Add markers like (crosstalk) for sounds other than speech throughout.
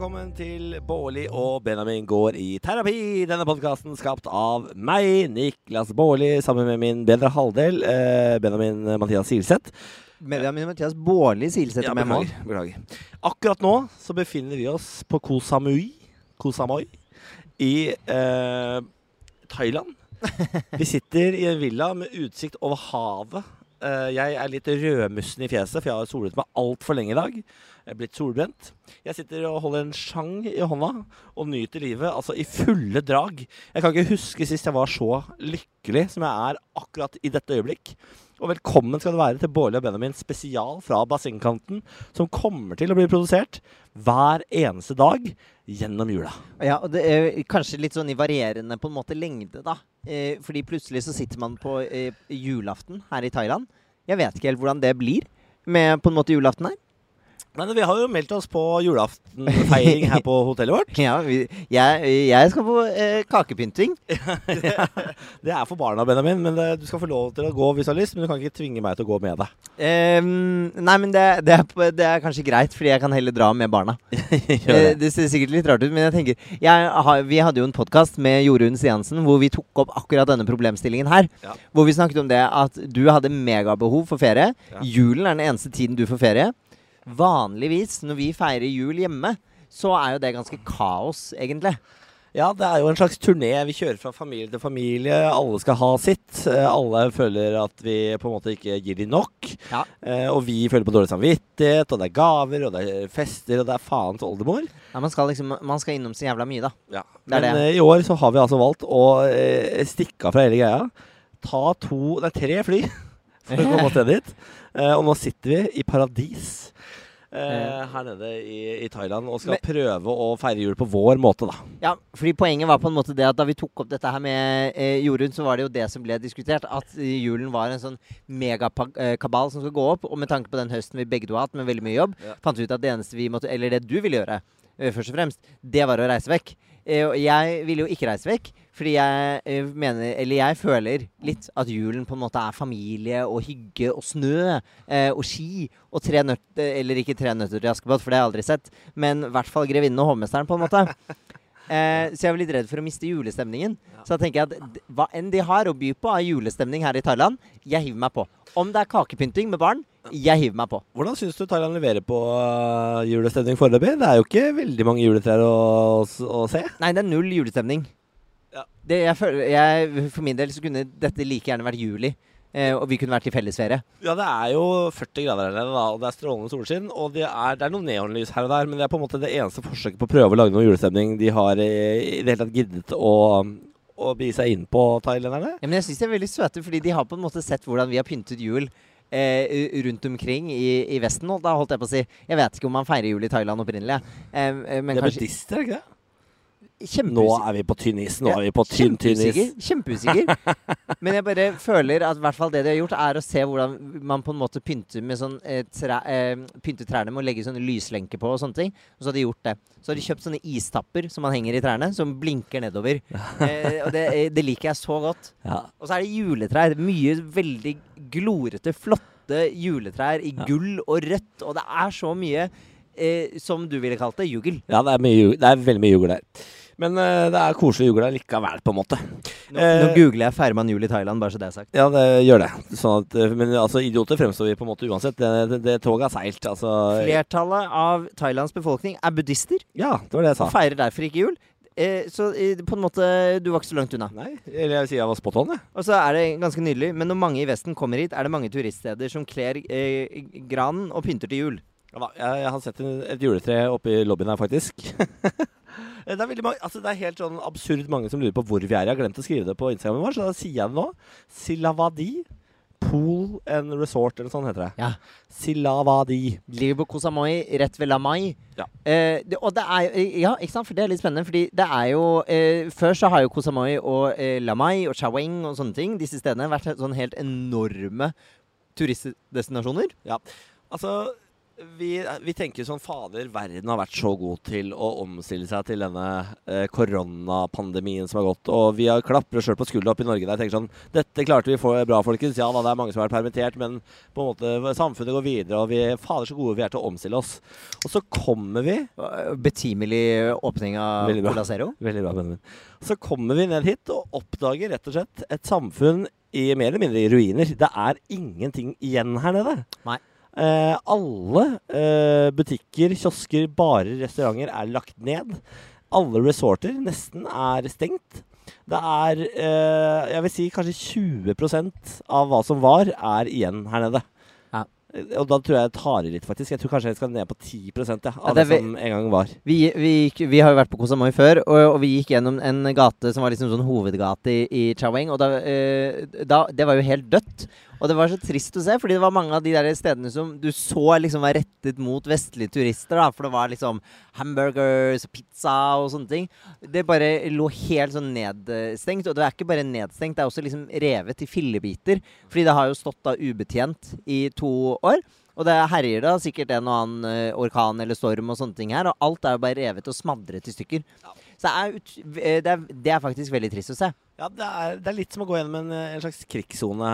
Velkommen til Bårli og Benjamin går i terapi. Denne podkasten skapt av meg, Niklas Bårli, sammen med min bedre halvdel, eh, Benjamin Mathias Silseth. Benjamin Mathias Bårli Silseth Ja, beklager, beklager. Akkurat nå så befinner vi oss på Koh Samui, Koh Samui i eh, Thailand. (laughs) Vi sitter i en villa med utsikt over havet. Eh, jeg er litt rødmussen i fjeset, for jeg har solet meg altfor lenge i dag. Jeg er blitt solbrent. Jeg sitter og holder en sjang i hånda og nyter livet altså i fulle drag. Jeg kan ikke huske sist jeg var så lykkelig som jeg er akkurat i dette øyeblikk. Og velkommen skal det være til Bårli og Benjamin spesial fra bassengkanten, som kommer til å bli produsert hver eneste dag gjennom jula. Ja, og det er kanskje litt sånn i varierende på en måte lengde, da. Eh, fordi plutselig så sitter man på eh, julaften her i Thailand. Jeg vet ikke helt hvordan det blir med på en måte julaften her. Men vi har jo meldt oss på julaftenfeiring her på hotellet vårt. (laughs) Ja, vi, jeg, jeg skal på eh, kakepynting. (laughs) Det er for barna, Benjamin, men det, du skal få lov til å gå hvis du har lyst. Men du kan ikke tvinge meg til å gå med deg. Um, nei, men det, det, er, det er kanskje greit, fordi jeg kan heller dra med barna. (laughs) Eh, det. det ser sikkert litt rart ut, men jeg tenker jeg har, Vi hadde jo en podkast med Jorunn Stiansen hvor vi tok opp akkurat denne problemstillingen her. Ja. Hvor vi snakket om det at du hadde megabehov for ferie. Ja. Julen er den eneste tiden du får ferie. Vanligvis når vi feirer jul hjemme, så er jo det ganske kaos, egentlig. Ja, det er jo en slags turné. Vi kjører fra familie til familie. Alle skal ha sitt. Eh, Alle føler at vi på en måte ikke gir dem nok. Ja. Eh, Og vi føler på dårlig samvittighet, og det er gaver, og det er fester, og det er faens oldemor. Ja, man, skal liksom, man skal innom så jævla mye, da. Ja. Men det. eh, i år så har vi altså valgt å stikke av fra hele greia. Ta to, det er tre fly for å komme (laughs) oss ned dit. Eh, og nå sitter vi i paradis. eh, her nede i, i Thailand og skal Men- prøve å feire jul på vår måte, da. Ja, fordi Poenget var på en måte det at da vi tok opp dette her med eh, Jorunn, så var det jo det som ble diskutert. At eh, julen var en sånn megakabal som skal gå opp. Og med tanke på den høsten vi begge to har hatt med veldig mye jobb, Ja. fant vi ut at det eneste vi måtte Eller det du ville gjøre, eh, først og fremst, det var å reise vekk. Eh, jeg ville jo ikke reise vekk, fordi jeg eh, mener Eller jeg føler litt at julen på en måte er familie og hygge og snø eh, og ski og tre nøtter Eller ikke tre nøtter til Askepott, for det har jeg aldri sett, men i hvert fall Grevinnen og hovmesteren, på en måte. (laughs) Eh, så jeg var litt redd for å miste julestemningen. Så da tenker jeg at hva enn de har å by på av julestemning her i Thailand, jeg hiver meg på. Om det er kakepynting med barn, jeg hiver meg på. Hvordan syns du Thailand leverer på uh, julestemning foreløpig? Det er jo ikke veldig mange juletrær å, å se. Nei, det er null julestemning. Ja. Det, jeg føler, jeg, for min del så kunne dette like gjerne vært juli. Eh, og vi kunne vært i fellesferie. Ja, det er jo 40 grader her nede, da, og det er strålende solskinn. Og det er, det er noen neonlys her og der, men det er på en måte det eneste forsøket på å prøve å lage noe julestemning de har i, i det hele tatt giddet å, å begi seg inn på, thailenderne. Ja, men jeg syns de er veldig søte, fordi de har på en måte sett hvordan vi har pyntet jul. Eh, rundt omkring i, i Vesten. Og da holdt jeg på å si Jeg vet ikke om man feirer jul i Thailand opprinnelig. Eh, eh, men det er kanskje buddhister, er det ikke det? Nå er vi på tynn is. Nå er vi på tynn, tynn is. Kjempeusikker. Kjempeusikker. (laughs) Men jeg bare føler at hvert fall det de har gjort, er å se hvordan man på en måte pynter med sånn eh, tre, eh, Pynter trærne med å legge sånne lyslenker på og sånne ting. Og så har de gjort det. Så har de kjøpt sånne istapper som man henger i trærne, som blinker nedover. (laughs) Eh, og det, eh, det liker jeg så godt. Ja. Og så er det juletrær. Mye veldig glorete, flotte juletrær i gull og rødt. Og det er så mye eh, som du ville kalt det, jugel. ja, det er, mye, det er veldig mye jugel der. Men uh, det er koselig jugel der likevel, på en måte. Nå, Eh, nå googler jeg 'feirer man jul i Thailand', bare så det er sagt. Ja, det gjør det. Sånn at, eh, men altså, idioter fremstår vi på en måte uansett. Det, det, det toget har seilt. Altså, Flertallet av Thailands befolkning er buddhister ja, det var det jeg sa. og feirer derfor ikke jul. Eh, så eh, på en måte Du var ikke så langt unna. Nei, eller jeg vil si jeg var spot on, jeg. Og så er det ganske nydelig, men når mange i Vesten kommer hit, er det mange turiststeder som kler eh, granen og pynter til jul. Ja, da, jeg, jeg har sett en, et juletre oppe i lobbyen her, faktisk. (laughs) det, er mange, altså det er helt sånn absurd mange som lurer på hvor vi er. Jeg har glemt å skrive det på Instagramen vår, så da sier jeg det nå. Silavadi Pool and Resort, eller sånn heter det. Ja. Silavadi. Ligger på Koh rett ved La Mai. Ja. Eh, det, og det er jo Ja, ikke sant? For det er litt spennende. Fordi det er jo eh, Før så har jo Koh og eh, La Mai og Chaweng og sånne ting, disse stedene, vært sånn helt enorme turistdestinasjoner. Ja. Altså vi, vi tenker sånn Fader, verden har vært så god til å omstille seg til denne eh, koronapandemien som har gått. Og vi har klapper oss sjøl på skuldra opp i Norge der tenker sånn Dette klarte vi for bra, folkens. Ja da, det er mange som har vært permittert, men på en måte samfunnet går videre, og vi fader så gode vi er til å omstille oss. Og så kommer vi Betimelig åpning av. Cola Zero. Veldig bra, Benjamin. Så kommer vi ned hit og oppdager rett og slett et samfunn i mer eller mindre i ruiner. Det er ingenting igjen her nede. Nei. Eh, alle eh, butikker, kiosker, barer, restauranter er lagt ned. Alle resorter nesten er stengt. Det er eh, jeg vil si kanskje 20% av hva som var, er igjen her nede. Ja. Og da tror jeg jeg tar i litt, faktisk. Jeg tror kanskje jeg skal ned på 10 ja, av det det, som en gang var. Vi, vi, gikk, vi har jo vært på Koh Samoi før, og, og vi gikk gjennom en gate som var liksom sånn hovedgate i, i Chaweng. Og da, eh, da, det var jo helt dødt. Og det var så trist å se, fordi det var mange av de der stedene som du så liksom var rettet mot vestlige turister. da, For det var liksom hamburgers og pizza og sånne ting. Det bare lå helt sånn nedstengt. Og det er ikke bare nedstengt, det er også liksom revet i fillebiter. Fordi det har jo stått da ubetjent i to år. Og det herjer da sikkert en og annen eh, orkan eller storm og sånne ting her. Og alt er jo bare revet og smadret i stykker. Så det er, eh, det, er, det er faktisk veldig trist å se. Ja, det er, det er litt som å gå gjennom en, eh, en slags krigssone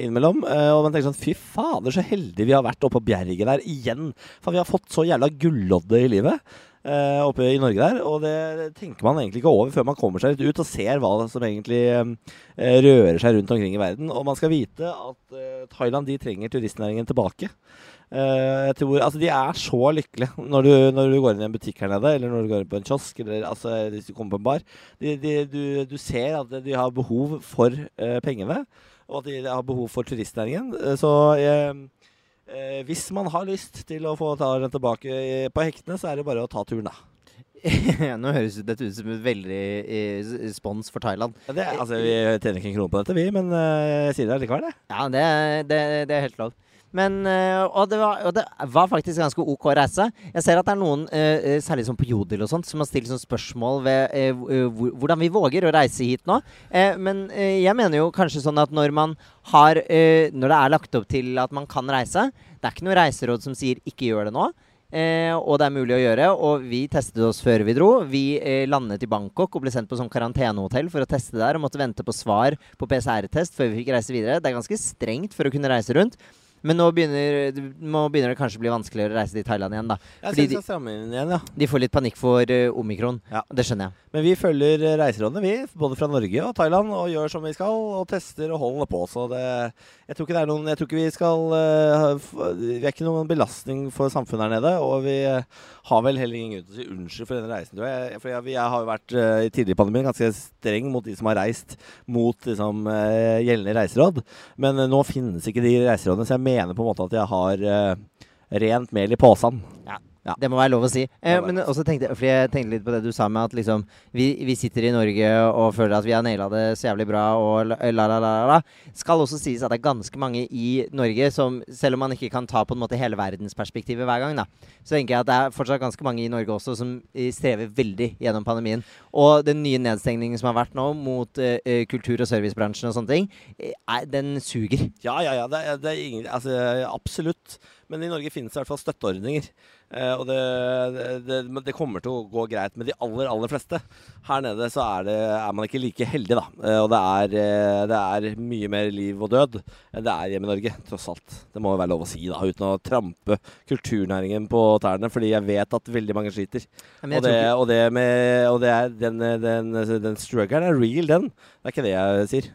innimellom. Uh, og man tenker sånn Fy fader, så heldige vi har vært oppe på bjerget der igjen. For vi har fått så jævla gullodde i livet. Eh, oppe i Norge der, og det tenker man egentlig ikke over før man kommer seg litt ut og ser hva som egentlig eh, rører seg rundt omkring i verden. Og man skal vite at eh, Thailand de trenger turistnæringen tilbake. Eh, jeg tror, altså De er så lykkelige når du, når du går inn i en butikk her nede, eller når du går inn på en kiosk, eller altså, hvis du kommer på en bar. De, de, du, du ser at de har behov for eh, pengene, og at de har behov for turistnæringen. Eh, så eh, eh, hvis man har lyst til å få ta den tilbake på hektene, så er det bare å ta turen, da. (laughs) Nå høres dette ut som et veldig spons for Thailand. Ja, det, altså, vi tjener ikke en krone på dette, vi, men eh, jeg sier det allikevel, det. Ja, det, det, det er helt lov. Men, eh, og, det var, og det var faktisk ganske OK reise. Jeg ser at det er noen, eh, eh, særlig på Jodel og sånt, som har stilt spørsmål ved hvordan vi våger å reise hit nå. Men jeg mener jo kanskje sånn at når man har Når det er lagt opp til at man kan reise Det er ikke noe reiseråd som sier 'ikke gjør det nå'. Eh, og det er mulig å gjøre. Og vi testet oss før vi dro. Vi eh, landet i Bangkok og ble sendt på sånn karantenehotell for å teste der. Og måtte vente på svar på PCR-test før vi fikk reise videre. Det er ganske strengt for å kunne reise rundt. Men nå begynner, nå begynner det kanskje å bli vanskeligere å reise til Thailand igjen. da Jeg Fordi synes jeg de, igjen, ja. de får litt panikk for uh, omikron. Ja. Det skjønner jeg. Men vi følger reiserådene, vi. Både fra Norge og Thailand. Og gjør som vi skal, og tester og holder på. Så det Jeg tror det noen Jeg tror ikke vi skal eh, Vi er ikke noen belastning for samfunnet her nede. Og vi eh, har vel heller ingen grunn til å si unnskyld for denne reisen, tror jeg. For jeg, jeg har jo vært eh, i tidligere pandemien ganske streng mot de som har reist mot liksom, gjeldende reiseråd. Men nå finnes ikke de reiserådene, så jeg mener på en måte at jeg har rent mel i posen. Ja. Det må være lov å si. Eh, men også tenkte, fordi jeg tenkte litt på det du sa med at liksom vi, vi sitter i Norge og føler at vi har naila det så jævlig bra og la, la, la, la. Skal også sies at det er ganske mange i Norge som, selv om man ikke kan ta på en måte hele verdensperspektivet hver gang, da, så tenker jeg at det er fortsatt ganske mange i Norge også som eh, strever veldig gjennom pandemien. Og den nye nedstengningen som har vært nå mot eh, eh, kultur- og servicebransjen og sånne ting, eh, er, den suger. Ja, ja, ja. Det, er- det er ingen, altså, absolutt. Men i Norge finnes det i hvert fall støtteordninger. Eh, og det, det, det, kommer til å gå greit med de aller, aller fleste. Her nede så er, det, er man ikke like heldig, da. Eh, og det er, eh, det er mye mer liv og død enn det er hjemme i Norge, tross alt. Det må jo være lov å si, da, uten å trampe kulturnæringen på tærne. Fordi jeg vet at veldig mange sliter. Og det, og det, med, og det er den, den, den struggeren er real, den. Det er ikke det jeg sier.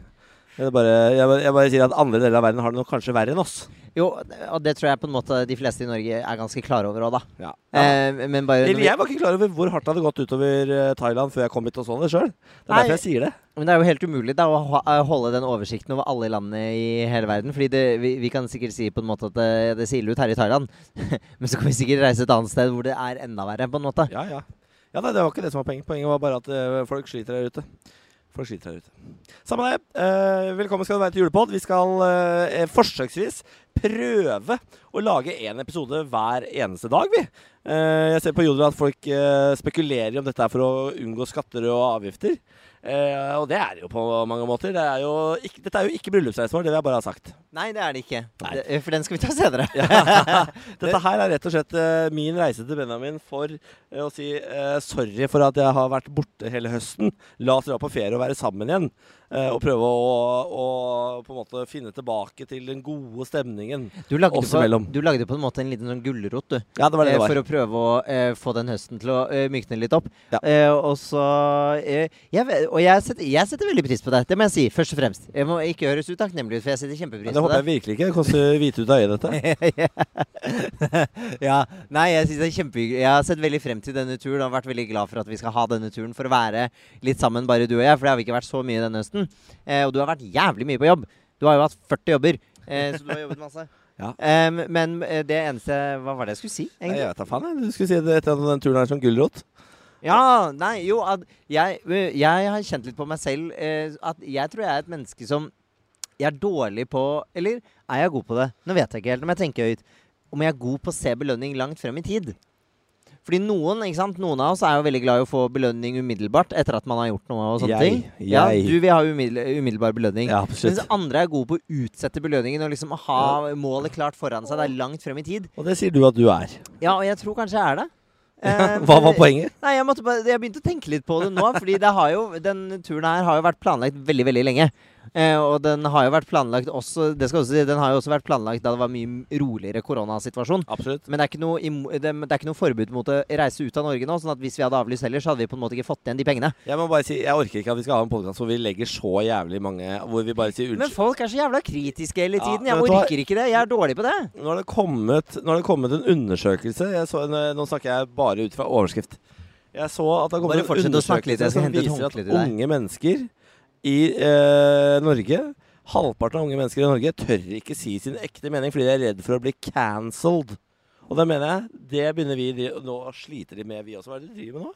Er bare, jeg, bare- jeg bare sier at andre deler av verden har det nok kanskje verre enn oss. Jo, og det tror jeg på en måte de fleste i Norge er ganske klare over òg, da. Ja. Eh, men bare Eller jeg var ikke klar over hvor hardt det hadde gått utover eh, Thailand før jeg kom hit og så det sjøl. Det er Nei. derfor jeg sier det. Men det er jo helt umulig da å holde den oversikten over alle landene i hele verden. Fordi det, vi, vi kan sikkert si på en måte at det, det ser ille ut her i Thailand. (laughs) Men så kan vi sikkert reise et annet sted hvor det er enda verre, på en måte. Ja, ja. ja det var ikke det som var poenget. Poenget var bare at eh, folk sliter der ute. Folk sliter deg ut. Samme det. Eh, velkommen skal du være til julepod. Vi skal eh, forsøksvis prøve å lage én episode hver eneste dag, vi. Eh, jeg ser på Jodel at folk eh, spekulerer om dette er for å unngå skatter og avgifter. Eh, og det er det jo på mange måter. Det er ikke, dette er jo ikke bryllupsreisen vår, det vil jeg bare ha sagt. Nei, det er det ikke. Nei. Det, for den skal vi ta senere. (laughs) (laughs) Dette her er rett og slett uh, min reise til Benjamin for uh, å si uh, sorry for at jeg har vært borte hele høsten. La oss dra på ferie og være sammen igjen. eh, og prøve å, å på en måte finne tilbake til den gode stemningen. Du lagde, Oss på, imellom. du lagde på en måte en liten sånn gulrot, du. Ja, det var det Eh, det var. For å prøve å eh, få den høsten til å eh, mykne litt opp. Ja. Eh, og så eh, jeg, Og jeg setter, jeg setter veldig pris på deg, Det må jeg si, først og fremst. Jeg må ikke høres utakknemlig ut, for jeg setter Ja, kjempepris det håper jeg virkelig ikke. Det koster hvite ut av øyet, dette. (laughs) ja. Nei, jeg synes det er kjempehyggelig. Jeg har sett veldig frem til denne turen og vært veldig glad for at vi skal ha denne turen for å være litt sammen, bare du og jeg. For det har vi ikke vært så mye denne høsten. Eh, og du har vært jævlig mye på jobb. Du har jo hatt 40 jobber, eh, så du har jobbet masse. (laughs) Ja. Um, men eh, det eneste Hva var det jeg skulle si? Egentlig? jeg vet da faen. Du skulle si det etter at den turen er som gulrot. Ja, nei, jo jeg, jeg har kjent litt på meg selv eh, at jeg tror jeg er et menneske som Jeg er dårlig på Eller er jeg god på det? Nå vet jeg ikke helt om jeg tenker høyt. Om jeg er god på å se belønning langt frem i tid. Fordi noen ikke sant? Noen av oss er jo veldig glad i å få belønning umiddelbart etter at man har gjort noe. og sånne Jeg, ting Ja. Du vil ha umiddel umiddelbar belønning. Ja, Mens andre er gode på å utsette belønningen og liksom ha målet klart foran seg. Det er langt frem i tid. Og det sier du at du er. Ja, og jeg tror kanskje jeg er det. Eh, Hva var poenget? Nei, jeg, måtte jeg begynte å tenke litt på det nå. Fordi det har jo, den turen her har jo vært planlagt veldig veldig lenge. Eh, og den har jo vært planlagt også Det skal også si, den har jo også vært planlagt da det var mye roligere koronasituasjon. Absolutt. Men det er, ikke noe, det, er ikke noe forbud mot å reise ut av Norge nå. Sånn at hvis vi hadde avlyst heller, så hadde vi på en måte ikke fått igjen de pengene. Jeg må bare si, jeg orker ikke at vi skal ha en podkast hvor vi legger så jævlig mange Hvor vi bare sier Men folk er så jævla kritiske hele tiden. Ja, Jeg orker ikke det. Jeg er dårlig på det. Nå har det kommet, nå har det kommet en undersøkelse en, Nå snakker jeg bare ut fra overskrift. Jeg så at det har kommet en undersøkelse litt, som viser at unge mennesker i eh, Norge Halvparten av unge mennesker i Norge tør ikke si sin ekte mening fordi de er redd for å bli cancelled. Og det mener jeg, det begynner vi de- Nå sliter de med, vi også. Hva er det du driver med nå?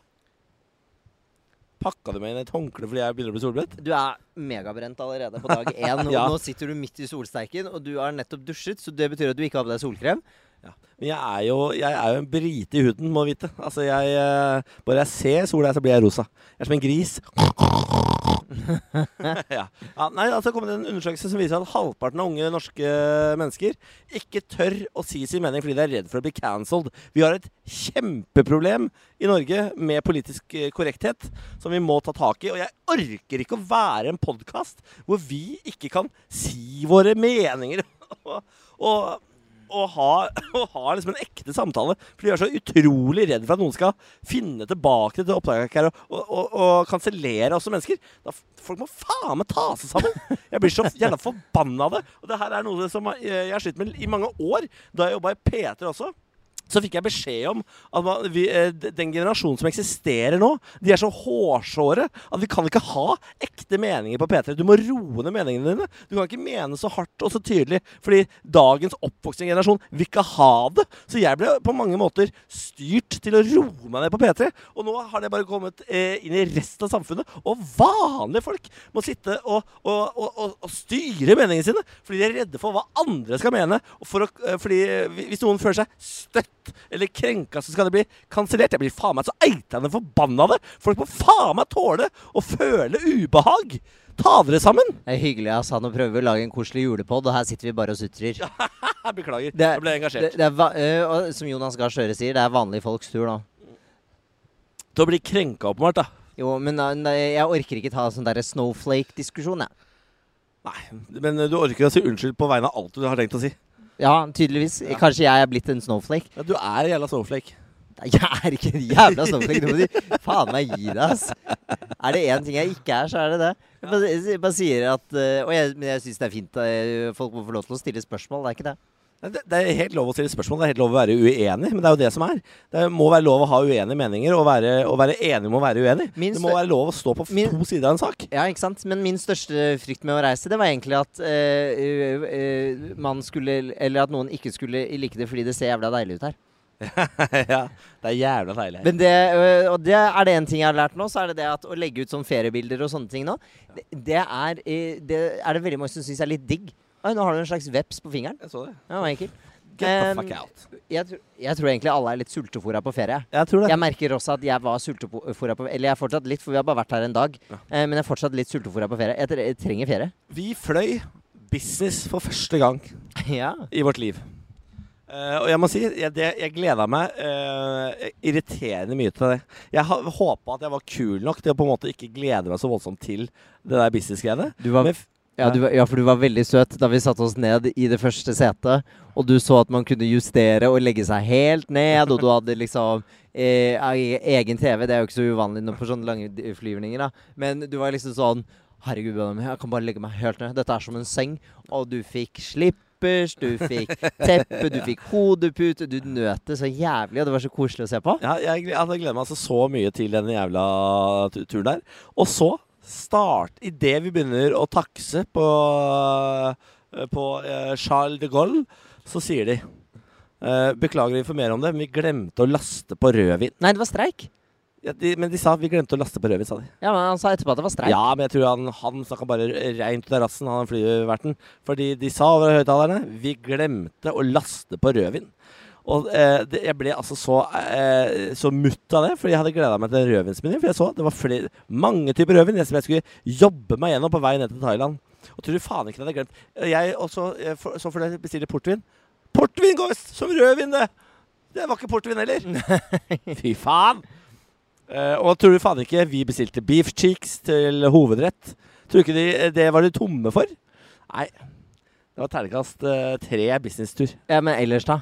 Pakka du meg inn et håndkle fordi jeg begynner å bli solbrent? Du er megabrent allerede på dag én. (laughs) Ja. Nå sitter du midt i solsteiken, og du har nettopp dusjet, så det betyr at du ikke har på deg solkrem. Men jeg er jo, jeg er jo en brite i huden, må vite. Altså, jeg eh, Bare jeg ser sola, så blir jeg rosa. Jeg er som en gris. (laughs) ja. ja. Nei, altså det en undersøkelse som viser at halvparten av unge norske mennesker ikke tør å si sin mening fordi de er redd for å bli cancelled. Vi har et kjempeproblem i Norge med politisk eh, korrekthet som vi må ta tak i. Og jeg orker ikke å være en podkast hvor vi ikke kan si våre meninger. (laughs) og, og å ha, (laughs) å ha liksom en ekte samtale. For de er så utrolig redd for at noen skal finne tilbake til opptaket og, og, og, og kansellere oss som mennesker. Da, folk må faen meg ta seg sammen! Jeg blir så jævla forbanna av det. Og det her er noe som jeg har slitt med i mange år. Da jeg jobba i P3 også. Så fikk jeg beskjed om at man, vi, eh, den generasjonen som eksisterer nå, de er så hårsåre at vi kan ikke ha ekte meninger på P3. Du må roe ned meningene dine. Du kan ikke mene så hardt og så tydelig, fordi dagens oppvoksende generasjon vil ikke ha det. Så jeg ble på mange måter styrt til å roe meg ned på P3. Og nå har det bare kommet eh, inn i resten av samfunnet. Og vanlige folk må sitte og, og, og, og, styre meningene sine fordi de er redde for hva andre skal mene. For å, eh, fordi hvis noen føler seg støtt eller krenka, så skal det bli kansellert. Jeg blir faen meg så eitende forbanna av det. Folk må faen meg tåle å føle ubehag. Ta dere sammen! Det er hyggelig ass. Han prøver prøve å lage en koselig julepod, og her sitter vi bare og sutrer. (laughs) Beklager. Det er- jeg ble engasjert. det er, va- øh, og som Jonas Gahr Støre sier, det er vanlige folks tur nå. Til å bli krenka, åpenbart. da. Jo, men uh, jeg orker ikke ta sånn derre snowflake-diskusjon, jeg. Nei, men du orker å si unnskyld på vegne av alt du har tenkt å si. Ja, tydeligvis. Ja. Kanskje jeg er blitt en snowflake. Ja, du er en jævla snowflake. Jeg er ikke en jævla snowflake. Nå må du faen meg gi deg, ass. Er det én ting jeg ikke er, så er det det. Jeg bare, jeg bare sier at øh, Og jeg, men jeg syns det er fint. øh, Folk må få lov til å stille spørsmål. Det er ikke det. Det, det er helt lov å stille spørsmål, det er helt lov å være uenig, men det er jo det som er. Det må være lov å ha uenige meninger, og være, og være enig om å være uenig. Min Det må være lov å stå på Min- to sider av en sak. Ja, ikke sant? Men min største frykt med å reise, det var egentlig at øh, øh, man skulle Eller at noen ikke skulle like det fordi det ser jævla deilig ut her. (laughs) ja, det er jævla deilig. Men det, og det er det en ting jeg har lært nå, så er det det at å legge ut sånn feriebilder og sånne ting nå, det, det, er, det er det veldig mange som syns er litt digg. Oi, nå har du en slags veps på fingeren. Jeg så det. Ja, det var enkelt. Get the fuck out. Jeg, tr jeg tror egentlig alle er litt sultefòra på ferie. Jeg tror det. Jeg merker også at jeg var sultefòra på Eller jeg er fortsatt litt, for vi har bare vært her en dag. Ja. Eh, men jeg er fortsatt litt sultefòra på ferie. Jeg, tre jeg trenger ferie. Vi fløy business for første gang (laughs) ja. i vårt liv. Uh, og jeg må si, jeg, det, jeg gleda meg uh, irriterende mye til det. Jeg håpa at jeg var kul nok til å på en måte ikke glede meg så voldsomt til det der business-greiene. Du var Men Ja, du, ja, for du var veldig søt da vi satte oss ned i det første setet, og du så at man kunne justere og legge seg helt ned, og du hadde liksom eh, e- egen TV. Det er jo ikke så uvanlig på sånne lange flyvninger, da. Men du var liksom sånn Herregud, jeg kan bare legge meg helt ned. Dette er som en seng. Og du fikk slippers, du fikk teppe, du fikk hodepute. Du nøt det så jævlig, og det var så koselig å se på. Ja, jeg, gle- jeg gleder meg altså så mye til den jævla turen der. Og så start Idet vi begynner å takse på, eh, på eh, Charles de Gaulle, så sier de eh, Beklager å informere om det, men vi glemte å laste på rødvin. Nei, det var streik. Ja, de, men de sa vi glemte å laste på rødvin, sa de. Ja, men Han sa etterpå at det var streik. Ja, men jeg tror han, han snakka bare reint ut av rassen, han flyverten. Fordi de sa over høyttalerne vi glemte å laste på rødvin. Og eh, det, jeg ble altså så, eh, så mutt av det, fordi jeg hadde gleda meg til rødvinsmenyen. For jeg så det var flere, mange typer rødvin jeg, som jeg skulle jobbe meg gjennom på vei ned til Thailand. Og tror du faen ikke det hadde glemt. Jeg også, for, så for det bestiller portvin. Portvin går som rødvin, det! Det var ikke portvin heller. (laughs) Fy faen! Eh, og tror du faen ikke vi bestilte beef cheeks til hovedrett? Tror du ikke de, det var de tomme for? Nei. Det var terningkast eh, tre businesstur. Ja, Men ellers, da?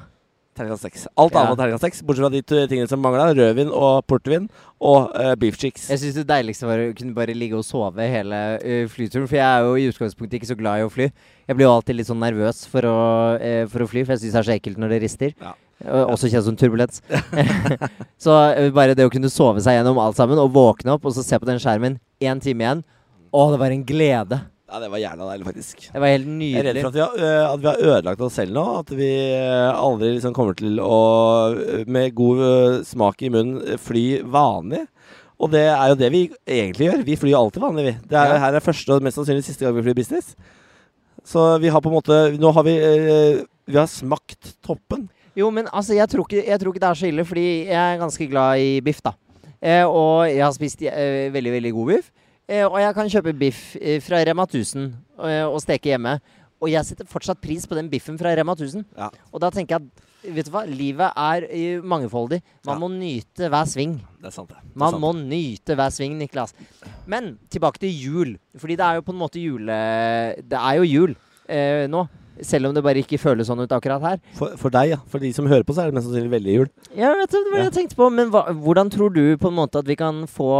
Terningkast seks. Alt annet var terningkast seks, bortsett fra de tingene som mangla. Rødvin og portvin og uh, beef cheeks. Jeg syns det deiligste var å kunne bare ligge og sove hele uh, flyturen. For jeg er jo i utgangspunktet ikke så glad i å fly. Jeg blir jo alltid litt sånn nervøs for å, uh, for å fly, for jeg syns det er så ekkelt når det rister. Ja. Og også kjent som turbulens. (laughs) (laughs) så bare det å kunne sove seg gjennom alt sammen, og våkne opp og så se på den skjermen én time igjen Å, det var en glede. Ja, det var jævla deilig, faktisk. Det var helt Jeg er redd for at vi, har, øh, at vi har ødelagt oss selv nå. At vi øh, aldri liksom kommer til å, øh, med god smak i munnen, fly vanlig. Og det er jo det vi egentlig gjør. Vi flyr alltid vanlig, vi. Det er, Ja. Her er første og mest sannsynlig siste gang vi flyr business. Så vi har på en måte Nå har vi Vi har smakt toppen. Jo, men altså, jeg tror, ikke, jeg tror ikke det er så ille, fordi jeg er ganske glad i biff, da. Eh, og jeg har spist eh, veldig, veldig god biff. Eh, og jeg kan kjøpe biff eh, fra Rema 1000 eh, og steke hjemme. Og jeg setter fortsatt pris på den biffen fra Rema 1000. Ja. Og da tenker jeg at Vet du hva? Livet er mangefoldig. Man Ja. må nyte hver sving. Det er sant, det. det er Man sant. må nyte hver sving, Niklas. Men tilbake til jul. Fordi det er jo på en måte jule... Det er jo jul eh, nå. Selv om det bare ikke føles sånn ut akkurat her. For, for deg, ja. For de som hører på, så er det mest sannsynlig veldig jul. Ja, vet du, det var det jeg tenkte på. Men hva, hvordan tror du på en måte at vi kan få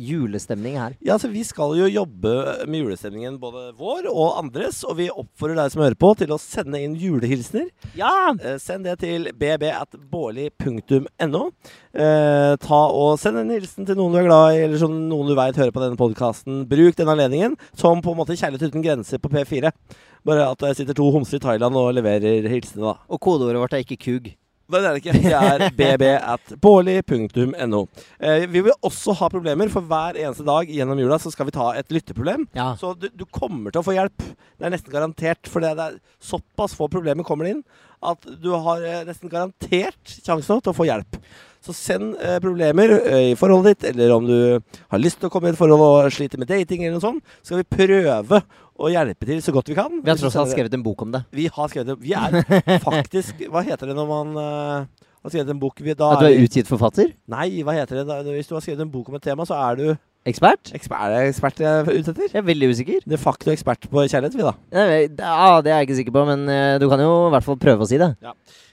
julestemning her? Ja, altså Vi skal jo jobbe med julestemningen både vår og andres. Og vi oppfordrer deg som hører på, til å sende inn julehilsener. Ja! Eh, send det til bb.bårli.no. Eh, ta og Send en hilsen til noen du er glad i, eller som noen du veit hører på denne podkasten. Bruk den anledningen som på en måte Kjærlighet uten grenser på P4. Bare at det sitter to homser i Thailand og leverer hilsener, da. Og kodeordet vårt er ikke kug. Det er det ikke. Det er bb.bårli.no. Eh, vi vil også ha problemer, for hver eneste dag gjennom jula så skal vi ta et lytteproblem. Ja. Så du, du kommer til å få hjelp. Det er nesten garantert. For det er såpass få problemer kommer det inn at du har eh, nesten garantert sjansen til å få hjelp. Så send eh, problemer eh, i forholdet ditt, eller om du har lyst til å komme i et forhold og sliter med dating, eller noe sånt, så skal vi prøve å hjelpe til så godt vi kan. Vi har tross alt skrevet en bok om det. Vi har skrevet det. Vi er (laughs) faktisk Hva heter det når man eh, har skrevet en bok vi, da At du er utgitt forfatter? Nei, hva heter det? Da, hvis du har skrevet en bok om et tema, så er du Ekspert? ekspert, er det ekspert jeg er ute etter. Jeg er veldig usikker. De facto ekspert på kjærlighet, vi, da. Ja, det er jeg ikke sikker på, men eh, du kan jo i hvert fall prøve å si det.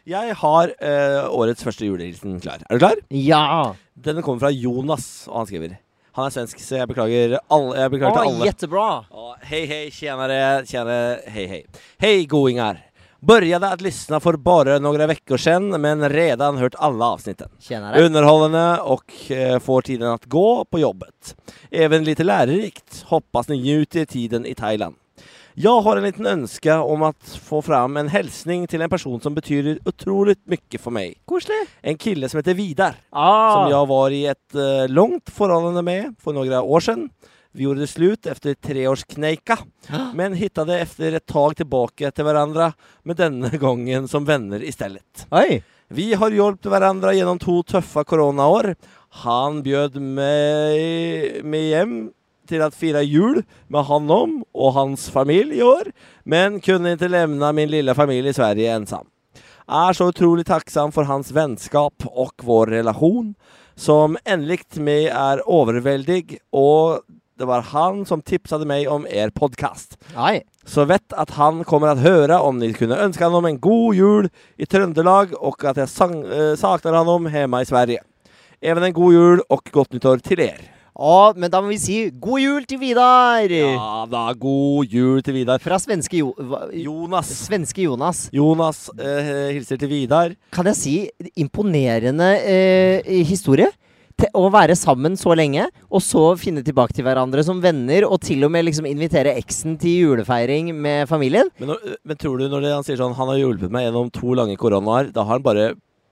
Jeg har eh, årets første julehilsen klar. Er du klar? Ja! Denne kommer fra Jonas, og han skriver Han er svensk, så jeg beklager, alle, jeg beklager til alle. jättebra! Ja, hej hej, tjenare, tjenare, hej hej. Hej goingar! Började att lyssna för bara några veckor sedan, men redan hört alla avsnitten. Tjenere. Underhållande och eh, får tiden att gå på jobbet. Även lite lärorikt. Hoppas ni njuter tiden i Thailand. Jag har en liten ønske om att få fram en hälsning til en person som betyder otroligt mye for meg. Koselig. En kille som heter Vidar. Ah. Som jeg var i et uh, langt forhold med for noen år siden. Vi gjorde det slut efter tre års knejka, (gasps) men hittade efter ett tag tilbake til hverandre med denne gangen som venner istället. Oi! Vi har hjulpet hverandre gjennom to tøffe koronaår. Han bjød meg med hjem til å fira jul med han om og hans familie i år, men kunne ikke lämna min lille familie i Sverige ensam. Er så utrolig tacksam for hans vennskap og vår relasjon, som enligt meg er overveldig, og det var han som tipsade meg om er podcast. Oi. Så vet at han kommer att höra om ni kunne ønske honom en god jul i Trøndelag og at jeg sang, eh, saknar honom hemma i Sverige. Även en god jul og godt nyttår til er. Å, men da må vi si god jul til Vidar! Ja da, god jul til Vidar. Fra svenske jo hva- Jonas. Svenske Jonas. Jonas eh, hilser til Vidar. Kan jeg si imponerende eh, historie? Å være sammen så lenge, og så finne tilbake til hverandre som venner, og til og med liksom invitere eksen til julefeiring med familien. Men, når- men tror du når det, han sier sånn Han har hjulpet meg gjennom to lange koronaer, da har han bare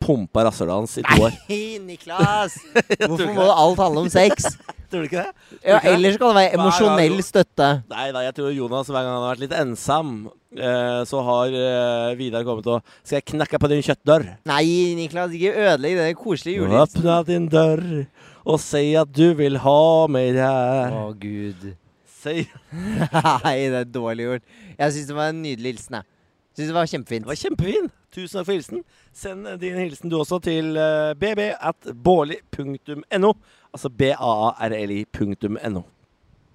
pumpa rasshølet hans i to år. Nei, Niklas! (laughs) Hvorfor må det alt handle om sex? (laughs) Tror du ikke det? Ja, det? ellers kan det være emosjonell støtte. Nei nei, jeg tror Jonas hver gang han har vært litt ensam, eh, så har eh, Vidar kommet og Skal jeg knakke på din kjøttdør? Nei, Niklas, ikke ødelegg den koselige julehilsen. Åpna din dør og si at du vil ha meg Å, gud. Si (laughs) Nei, det er dårlig gjort. Jeg syns det var en nydelig hilsen, jeg. Syns det var kjempefint. Det var kjempefin. Tusen takk for hilsen. Send din hilsen du også til bb at bårli.no. Altså b-a-a-r-l-i.no.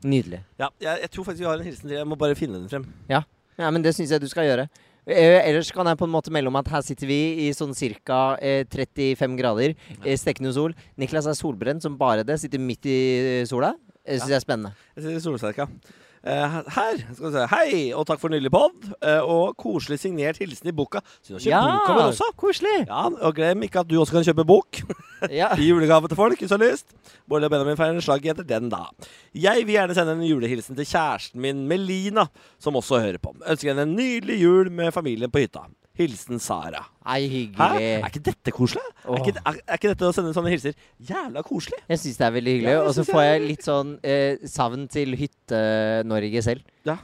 Nydelig. Ja, jeg, jeg tror faktisk vi har en hilsen til. Jeg må bare finne den frem. Ja, men det syns jeg du skal gjøre. Eh, ellers kan jeg på en måte melde om at her sitter vi i sånn ca. Eh, 35 grader. stekende sol. Niklas er solbrent som bare det. Sitter midt i eh, sola. Det syns jeg er spennende. Jeg sitter i solsterka. Eh, her skal vi se. Hei, og takk for nydelig pod. eh, og koselig signert hilsen i boka. Så du har kjøpt boka vår også. koselig! Ja, og glem ikke at du også kan kjøpe bok. (laughs) Ja. I julegave til folk, hvis du har lyst. Bård og Benjamin feirer slag etter den, da. Jeg vil gjerne sende en julehilsen til kjæresten min Melina, som også hører på. Ønsker henne en nydelig jul med familien på hytta. Hilsen Sara. Nei, Hæ? hyggelig. Er ikke dette koselig? Er ikke, er, er ikke dette å sende sånne hilser jævla koselig? Jeg syns det er veldig hyggelig. Ja, Og så får jeg- litt sånn eh, savn til Hytte-Norge selv. Ja.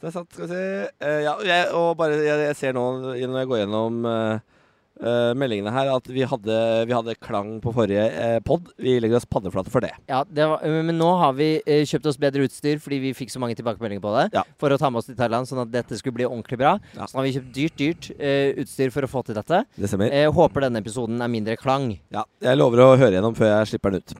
Det er sant. skal vi se Uh, Ja, jeg, og bare jeg, jeg ser nå når jeg går gjennom eh, eh, meldingene her, at vi hadde, vi hadde klang på forrige uh, pod. Vi legger oss paddeflate for det. Ja, det var, Men nå har vi eh, kjøpt oss bedre utstyr fordi vi fikk så mange tilbakemeldinger på det. Ja. For å ta med oss til Thailand, sånn at dette skulle bli ordentlig bra. Ja. Så nå har vi kjøpt dyrt, dyrt eh, utstyr for å få til dette. Det stemmer. Jeg håper denne episoden er mindre klang. Ja, jeg lover å høre gjennom før jeg slipper den ut.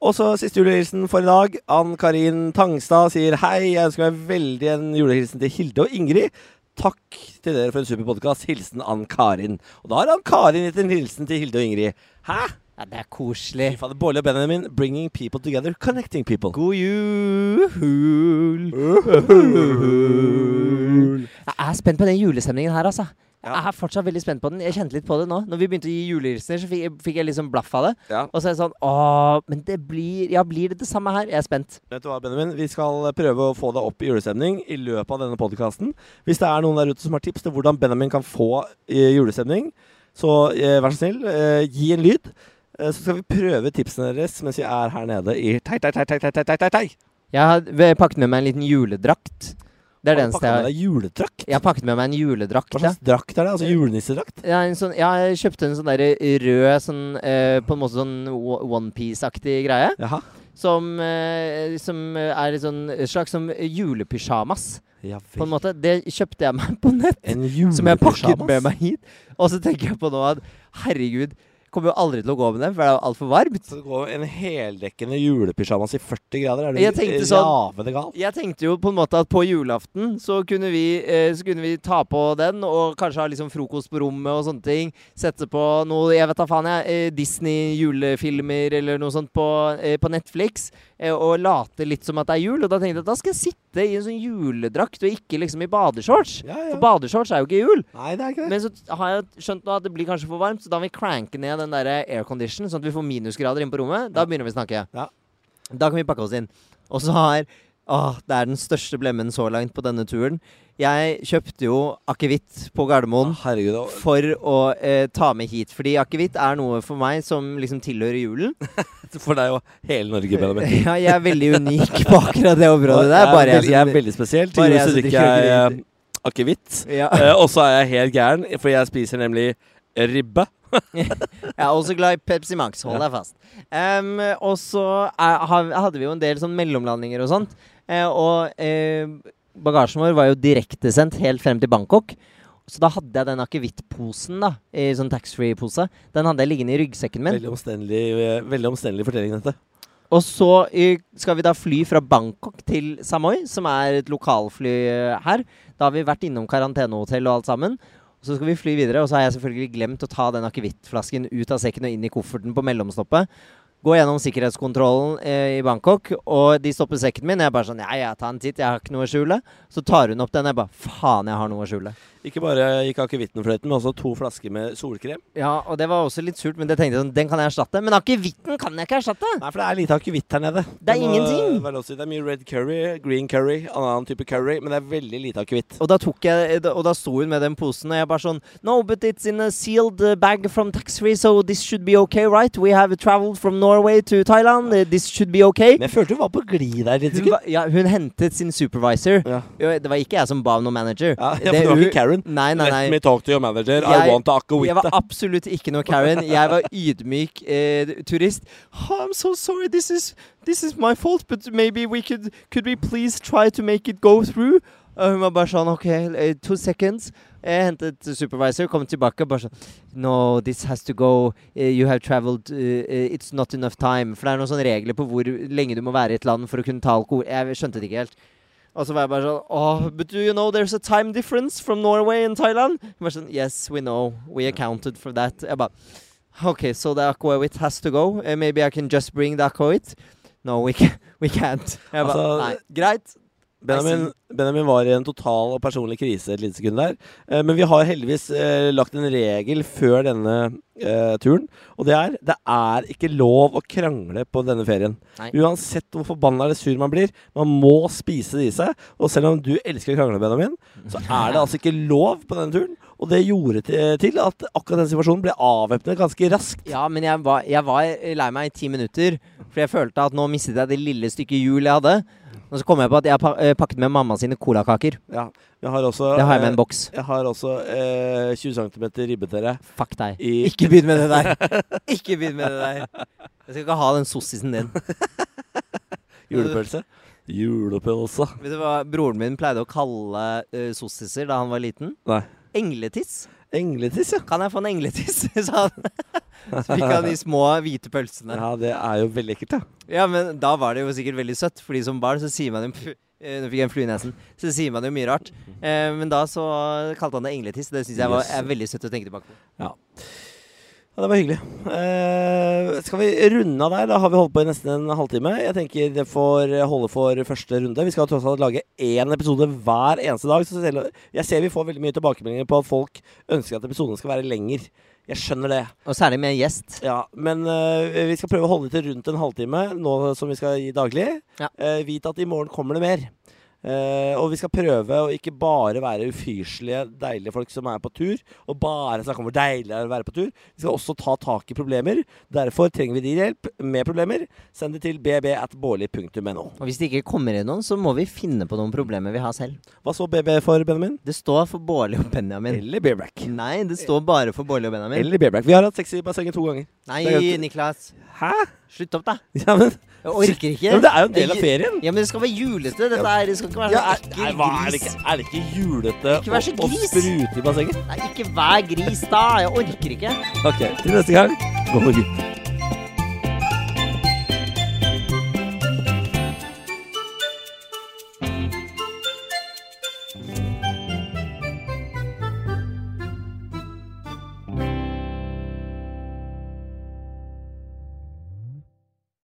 Og så siste julehilsen for i dag. Ann Karin Tangstad sier hei. Jeg ønsker meg veldig en julehilsen til Hilde og Ingrid. Takk til dere for en super podkast. Hilsen Ann Karin. Og da har Ann Karin gitt en hilsen til Hilde og Ingrid. Hæ? Ja, det er koselig. Fader, Bårli og Benjamin, bringing people together, connecting people. God jul! Jeg er spent på den julestemningen her, altså. Jeg er fortsatt veldig spent på den. Jeg kjente litt på det nå. Når vi begynte å gi julehilsener, så fikk jeg, fikk jeg liksom blaff av det. Ja. Og så er det sånn Åh, men det blir Ja, blir det det samme her? Jeg er spent. Vet du hva, Benjamin? Vi skal prøve å få deg opp i julestemning i løpet av denne podkasten. Hvis det er noen der ute som har tips til hvordan Benjamin kan få eh, julestemning, så eh, vær så snill, eh, gi en lyd. så skal vi prøve tipsene deres mens vi er her nede i tei, tei, tei, tei, tei, tei, tei. Jeg har pakket med meg en liten juledrakt. Det er den pakket med deg juledrakt? Jeg pakket med meg en juledrakt. Hva slags drakt er det? Altså julenissedrakt? Ja, en sånn, ja, jeg kjøpte en sånn der rød, sånn, eh, på en måte sånn onepiece-aktig greie. Jaha. Som, eh, som er en sånn slags som julepysjamas, Ja på en måte. Det kjøpte jeg meg på nett. En Som jeg pakket med meg hit. Og så tenker jeg på nå at herregud, kommer jo aldri til å gå med dem, for det er jo altfor varmt. Så det går en heldekkende julepysjamas i 40 grader? Er du Jeg tenkte sånn- ravende gal? Jeg tenkte jo på en måte at på julaften så kunne vi, eh, så kunne vi ta på den, og kanskje ha liksom frokost på rommet og sånne ting. Sette på noe, jeg vet da faen jeg, eh, Disney-julefilmer eller noe sånt på, eh, på Netflix. Eh, og late litt som at det er jul. Og da tenkte jeg at da skal jeg sitte i en sånn juledrakt, og ikke liksom i badeshorts. Ja, ja. For badeshorts er jo ikke jul. Nei, det er ikke det. Men så har jeg skjønt nå at det blir kanskje for varmt, så da må vi cranke ned den der aircondition, sånn at vi får minusgrader inne på rommet. Da begynner vi å snakke. Ja. Da kan vi pakke oss inn. Og så har Åh, det er den største blemmen så langt på denne turen. Jeg kjøpte jo akevitt på Gardermoen da. for å eh, ta med hit. Fordi akevitt er noe for meg som liksom tilhører julen. (laughs) For deg og hele Norge, Benjamin. (laughs) Ja, jeg er veldig unik på akkurat det området der. jeg, er Bare veldig, jeg er veldig spesiell. Til jul så drikker jeg akevitt. eh, ja. (laughs) Eh, og så er jeg helt gæren, for jeg spiser nemlig ribbe. Jeg er også glad i Pepsi Max, hold deg fast. Um, og så er, hadde vi jo en del sånn mellomlandinger og sånt. Eh, og eh, bagasjen vår var jo direktesendt helt frem til Bangkok. Så da hadde jeg den akevittposen, da, i sånn taxfree-pose. Den hadde jeg liggende i ryggsekken min. Veldig omstendelig, eh, veldig omstendelig fortelling, dette. Og så skal vi da fly fra Bangkok til Samoy, som er et lokalfly her. Da har vi vært innom karantenehotell og alt sammen. Og så skal vi fly videre, og så har jeg selvfølgelig glemt å ta den akevittflasken ut av sekken og inn i kofferten på mellomstoppet. Gå gjennom sikkerhetskontrollen eh, i Bangkok, og de stopper sekken min. Jeg bare sånn Ja, ja, ta en titt, jeg har ikke noe å skjule. Så tar hun opp den, og jeg bare Faen, jeg har noe å skjule. Ikke bare gikk akevittenfløyten, men også to flasker med solkrem. Ja, og det var også litt surt, men det tenkte jeg sånn Den kan jeg erstatte. Men akevitten kan jeg ikke erstatte! Nei, for det er lite akevitt her nede. Det er ingenting. si. Det er mye red curry, green curry, annen type curry, men det er veldig lite akevitt. Og da tok jeg Og da sto hun med den posen, og jeg bare sånn No, but it's in a sealed uh, bag from taxfree, so this should be okay, right? We have traveled from Norway to Thailand. Uh, this should be okay. Men jeg følte hun var på glid der litt. Hun, var- ja, hun hentet sin supervisor. Ja. Det var ikke jeg som ba om noen manager. Ja, ja, for det var hun- ikke Karen. Nei, nei, Let me talk to your manager. I Jeg- to a Jeg var absolutt ikke noe Karen. Jeg var ydmyk eh, turist. Oh, I'm so sorry. This is this is my fault, but maybe we could could we please try to make it go through? Og hun var bare sånn OK, eh, two seconds. Jeg hentet supervisor, kom tilbake bare sånn No, this has to go. Eh, you have traveled. eh, it's not enough time. For det er noen sånne regler på hvor lenge du må være i et land for å kunne ta alkohol. Jeg skjønte det ikke helt. Og så var jeg bare sånn Oh, but do you know there's a time difference from Norway and Thailand? Jeg bare sånn Yes, we know. We accounted for that. Jeg bare OK, so the aquavit has to go. Eh, maybe I can just bring the aquavit. No, we, can, we can't. Jeg bare Altså, Nei, greit. Benjamin, Benjamin var i en total og personlig krise et lite sekund der. Eh, men vi har heldigvis eh, lagt en regel før denne eh, turen. Og det er det er ikke lov å krangle på denne ferien. Nei. Uansett hvor forbanna eller sur man blir. Man må spise det i seg. Og selv om du elsker å krangle, Benjamin, så er det altså ikke lov på denne turen. Og det gjorde til, at akkurat den situasjonen ble avvæpnet ganske raskt. Ja, men jeg var, jeg var lei meg i ti minutter. For jeg følte at nå mistet jeg det lille stykket hjul jeg hadde. Og så kom jeg på at jeg har eh, pakket med mamma sine colakaker. Ja, jeg har også, Det har jeg med eh, en boks. Jeg har også eh, 20 cm ribbetere. Fuck deg. Ikke begynn med det der. (laughs) Ikke begynn med det der. Jeg skal ikke ha den sossisen din. (laughs) julepølse. Julepølse. Vet du hva broren min pleide å kalle uh, sossiser da han var liten? Nei. Engletiss. Engletiss, ja. Kan jeg få en engletiss? (laughs) sa han. Han de små hvite pølsene. Ja, det er jo veldig ekkelt, ja. Ja, men da var det jo sikkert veldig søtt, fordi som barn så sier man jo eh, Nå fikk jeg en flue i nesen. Så sier man jo mye rart. Eh, men da så kalte han det engletiss. Det syns jeg var, er veldig søtt å tenke tilbake på. Ja, det var hyggelig. Eh, skal vi runde av der? Da har vi holdt på i nesten en halvtime. Jeg tenker det får holde for første runde. Vi skal tross alt lage én episode hver eneste dag. Så jeg ser vi får veldig mye tilbakemeldinger på at folk ønsker at episoden skal være lenger. Jeg skjønner det. Og særlig med en gjest. Ja, Men uh, vi skal prøve å holde det til rundt en halvtime nå som vi skal gi daglig. Ja. Uh, vit at i morgen kommer det mer. Eh, og vi skal prøve å ikke bare være ufyselige, deilige folk som er på tur, og bare snakke om hvor deilig det er å være på tur. Vi skal også ta tak i problemer. Derfor trenger vi din hjelp med problemer. Send det til bb.bårli.no. Og hvis det ikke kommer inn noen, så må vi finne på noen problemer vi har selv. Hva så BB for, Benjamin? Det står for Bårli og Benjamin. Eller Bearbrack. Nei, det står bare for Bårli og Benjamin. Eller Bearbrack. Vi har hatt sex i bassenget to ganger. Nei, Niklas. Hæ? Slutt opp, da. Ja, men, Jeg orker ikke. ja, men det er jo en del av ferien. Ja, men det skal være julete. Dette er, det skal ikke være Ja, er, ekkel er, hva, er, det ikke, er det ikke julete Ikke vær så å- å gris. sprute i bassenget? Nei, ikke vær gris da. Jeg orker ikke. Ok, til neste gang, gå for